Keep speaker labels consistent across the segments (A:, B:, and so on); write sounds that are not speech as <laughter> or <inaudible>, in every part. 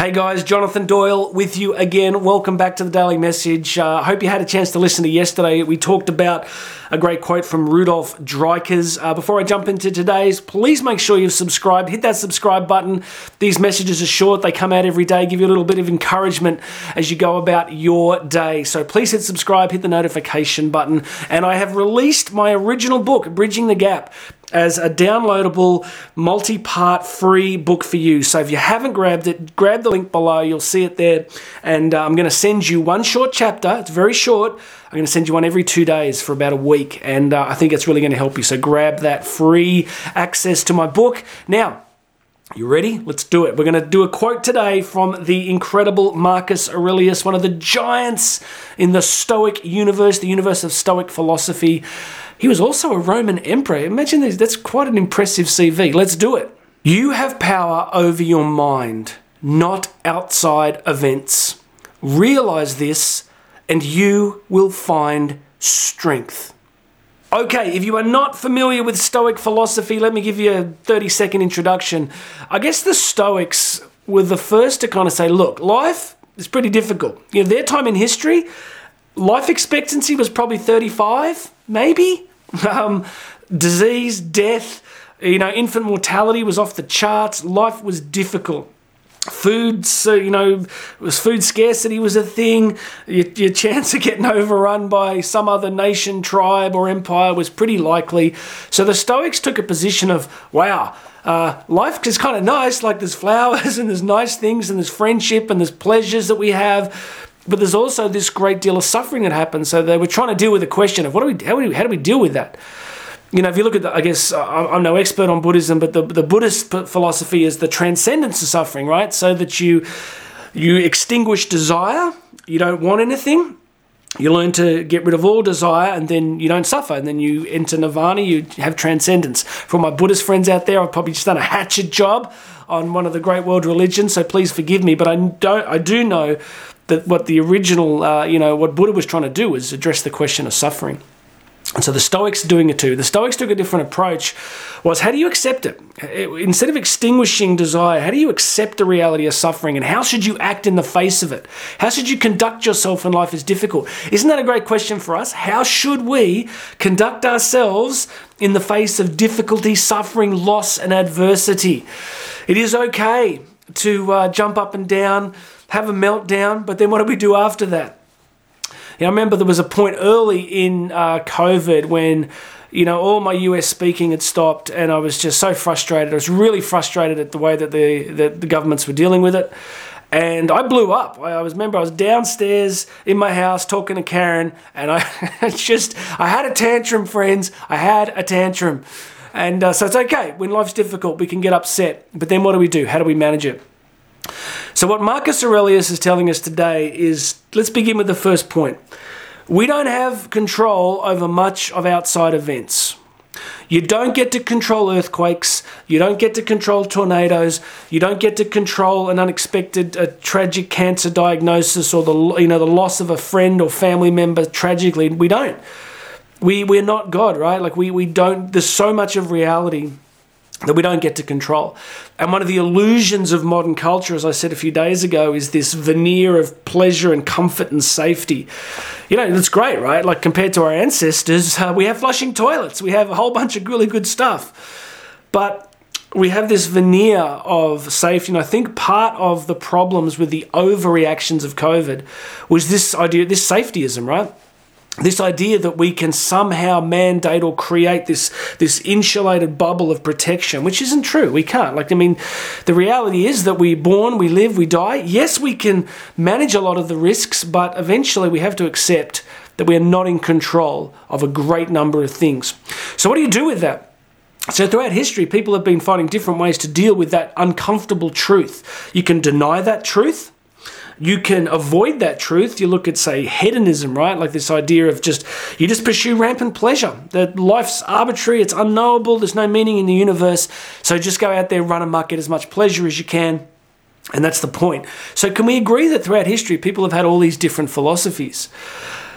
A: Hey guys, Jonathan Doyle with you again. Welcome back to the Daily Message. I uh, hope you had a chance to listen to yesterday. We talked about a great quote from Rudolf Dreikurs. Uh, before I jump into today's, please make sure you've subscribed. Hit that subscribe button. These messages are short, they come out every day, give you a little bit of encouragement as you go about your day. So please hit subscribe, hit the notification button. And I have released my original book, Bridging the Gap as a downloadable multi part free book for you. So if you haven't grabbed it, grab the link below. You'll see it there. And uh, I'm going to send you one short chapter. It's very short. I'm going to send you one every two days for about a week. And uh, I think it's really going to help you. So grab that free access to my book. Now, you ready? Let's do it. We're going to do a quote today from the incredible Marcus Aurelius, one of the giants in the Stoic universe, the universe of Stoic philosophy. He was also a Roman emperor. Imagine this, that's quite an impressive CV. Let's do it. You have power over your mind, not outside events. Realize this, and you will find strength. Okay, if you are not familiar with Stoic philosophy, let me give you a 30 second introduction. I guess the Stoics were the first to kind of say, look, life is pretty difficult. You know, their time in history, life expectancy was probably 35, maybe. <laughs> Um, disease, death, you know, infant mortality was off the charts. Life was difficult. Food, so you know, was food scarcity was a thing. Your, your chance of getting <laughs> overrun by some other nation, tribe, or empire was pretty likely. So the Stoics took a position of, wow, uh, life is kind of nice. Like there's flowers <laughs> and there's nice things and there's friendship and there's pleasures that we have but there's also this great deal of suffering that happens. So they were trying to deal with the question of what do we, how do we, how do we deal with that? You know, if you look at the, I guess I'm no expert on Buddhism, but the, the Buddhist philosophy is the transcendence of suffering, right? So that you, you extinguish desire, you don't want anything, you learn to get rid of all desire and then you don't suffer and then you enter nirvana you have transcendence for my buddhist friends out there i've probably just done a hatchet job on one of the great world religions so please forgive me but i don't i do know that what the original, uh, you know, what Buddha was trying to do was address the question of suffering. And so the Stoics are doing it too. The Stoics took a different approach. Was how do you accept it? Instead of extinguishing desire, how do you accept the reality of suffering and how should you act in the face of it? How should you conduct yourself when life is difficult? Isn't that a great question for us? How should we conduct ourselves in the face of difficulty, suffering, loss, and adversity? It is okay to uh, jump up and down, have a meltdown, but then what do we do after that? I remember there was a point early in uh, COVID when, you know, all my US speaking had stopped, and I was just so frustrated. I was really frustrated at the way that the that the governments were dealing with it, and I blew up. I was remember I was downstairs in my house talking to Karen, and I <laughs> just I had a tantrum, friends. I had a tantrum, and uh, so it's okay when life's difficult. We can get upset, but then what do we do? How do we manage it? So, what Marcus Aurelius is telling us today is let's begin with the first point. We don't have control over much of outside events. You don't get to control earthquakes. You don't get to control tornadoes. You don't get to control an unexpected, a tragic cancer diagnosis or the you know the loss of a friend or family member tragically. We don't. We we're not God, right? Like we we don't. There's so much of reality that we don't get to control. And one of the illusions of modern culture, as I said a few days ago, is this veneer of pleasure and comfort and safety. You know, that's great, right? Like compared to our ancestors, <laughs> uh, we have flushing toilets, we have a whole bunch of really good stuff. But we have this veneer of safety, and I think part of the problems with the overreactions of COVID was this idea, this safetyism, right? This idea that we can somehow mandate or create this this insulated bubble of protection which isn't true. We can't. Like i mean the reality is that we're born we live we die. Yes we can manage a lot of the risks but eventually we have to accept that we are not in control of a great number of things. So what do you do with that? So, throughout history, people have been finding different ways to deal with that uncomfortable truth. You can deny that truth, you can avoid that truth. You look at, say, hedonism, right? Like this idea of just, you just pursue rampant pleasure. That life's arbitrary, it's unknowable, there's no meaning in the universe. So just go out there, run amok, get as much pleasure as you can. And that's the point. So, can we agree that throughout history, people have had all these different philosophies?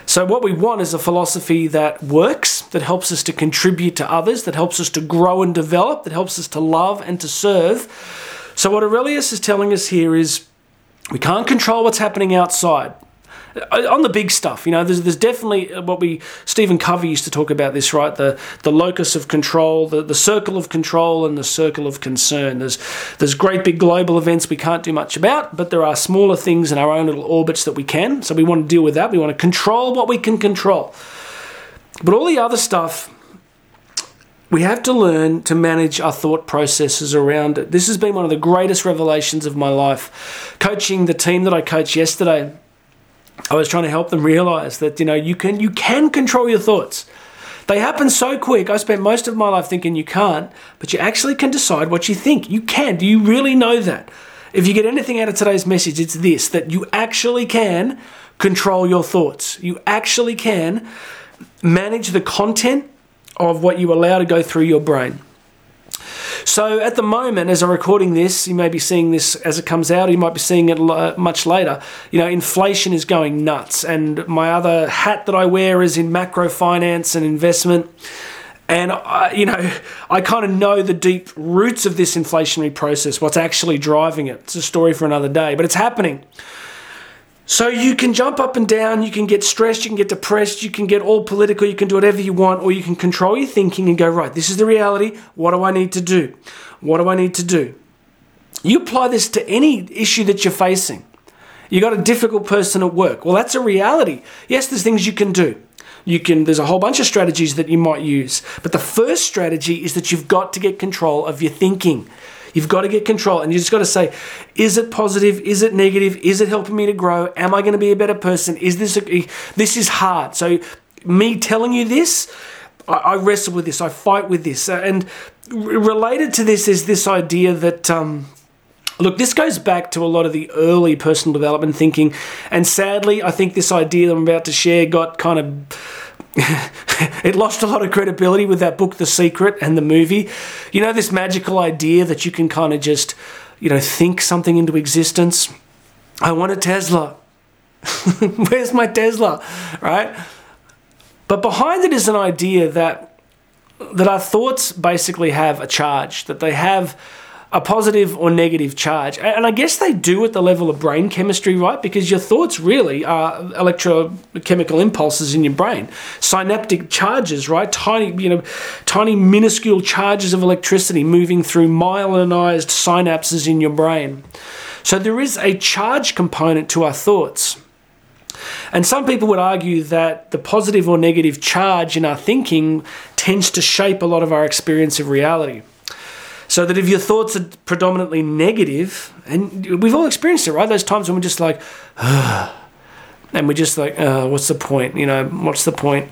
A: So, what we want is a philosophy that works, that helps us to contribute to others, that helps us to grow and develop, that helps us to love and to serve. So, what Aurelius is telling us here is We can't control what's happening outside. Uh, on the big stuff, you know, there's, there's definitely uh, what we Stephen Covey used to talk about this, right? The the locus of control, the, the circle of control, and the circle of concern. There's there's great big global events we can't do much about, but there are smaller things in our own little orbits that we can. So we want to deal with that. We want to control what we can control. But all the other stuff, we have to learn to manage our thought processes around it. This has been one of the greatest revelations of my life. Coaching the team that I coached yesterday I was trying to help them realize that you know you can you can control your thoughts. They happen so quick. I spent most of my life thinking you can't, but you actually can decide what you think. You can. Do you really know that? If you get anything out of today's message, it's this that you actually can control your thoughts. You actually can manage the content of what you allow to go through your brain. So at the moment, as I'm recording this, you may be seeing this as it comes out. Or you might be seeing it much later. You know, inflation is going nuts, and my other hat that I wear is in macro finance and investment. And I, you know, I kind of know the deep roots of this inflationary process. What's actually driving it? It's a story for another day, but it's happening. So you can jump up and down, you can get stressed, you can get depressed, you can get all political, you can do whatever you want, or you can control your thinking and go, right, this is the reality. What do I need to do? What do I need to do? You apply this to any issue that you're facing. You got a difficult person at work. Well, that's a reality. Yes, there's things you can do. You can there's a whole bunch of strategies that you might use. But the first strategy is that you've got to get control of your thinking. You've got to get control and you just got to say, is it positive? Is it negative? Is it helping me to grow? Am I going to be a better person? Is this, a, this is hard. So me telling you this, I, I wrestle with this. I fight with this. Uh, and related to this is this idea that, um, Look, this goes back to a lot of the early personal development thinking, and sadly, I think this idea that I'm about to share got kind of <laughs> it lost a lot of credibility with that book, The Secret, and the movie. You know, this magical idea that you can kind of just, you know, think something into existence. I want a Tesla. <laughs> Where's my Tesla? Right? But behind it is an idea that that our thoughts basically have a charge, that they have a positive or negative charge. And I guess they do at the level of brain chemistry, right? Because your thoughts really are electrochemical impulses in your brain, synaptic charges, right? Tiny, you know, tiny minuscule charges of electricity moving through myelinized synapses in your brain. So there is a charge component to our thoughts. And some people would argue that the positive or negative charge in our thinking tends to shape a lot of our experience of reality. So that if your thoughts are predominantly negative, and we've all experienced it, right? Those times when we're just like, <sighs> and we're just like, uh, what's the point? You know, what's the point?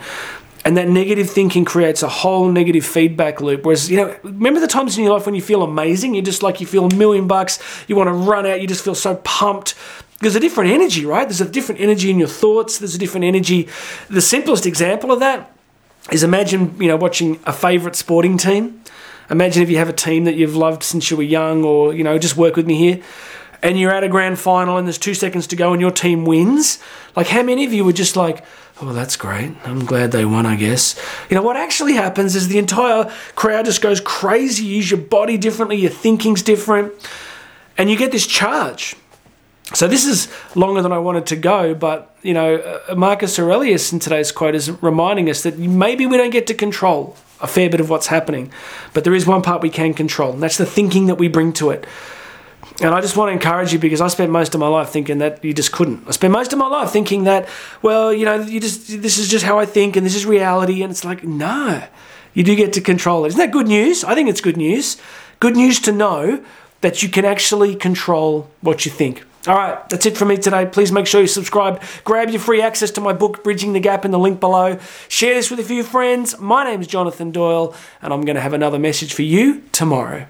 A: And that negative thinking creates a whole negative feedback loop. Whereas, you know, remember the times in your life when you feel amazing? You're just like, you feel a million bucks, you want to run out, you just feel so pumped. There's a different energy, right? There's a different energy in your thoughts, there's a different energy. The simplest example of that is imagine, you know, watching a favorite sporting team Imagine if you have a team that you've loved since you were young, or you know, just work with me here, and you're at a grand final and there's two seconds to go and your team wins. Like, how many of you were just like, "Oh, that's great. I'm glad they won." I guess. You know what actually happens is the entire crowd just goes crazy. You use your body differently, your thinking's different, and you get this charge. So this is longer than I wanted to go, but you know, uh, Marcus Aurelius in today's quote is reminding us that maybe we don't get to control a fair bit of what's happening. But there is one part we can control, and that's the thinking that we bring to it. And I just want to encourage you because I spent most of my life thinking that you just couldn't. I spent most of my life thinking that, well, you know, you just this is just how I think and this is reality. And it's like, no, you do get to control it. Isn't that good news? I think it's good news. Good news to know that you can actually control what you think. All right, that's it for me today. Please make sure you subscribe. Grab your free access to my book, Bridging the Gap, in the link below. Share this with a few friends. My name is Jonathan Doyle, and I'm going to have another message for you tomorrow.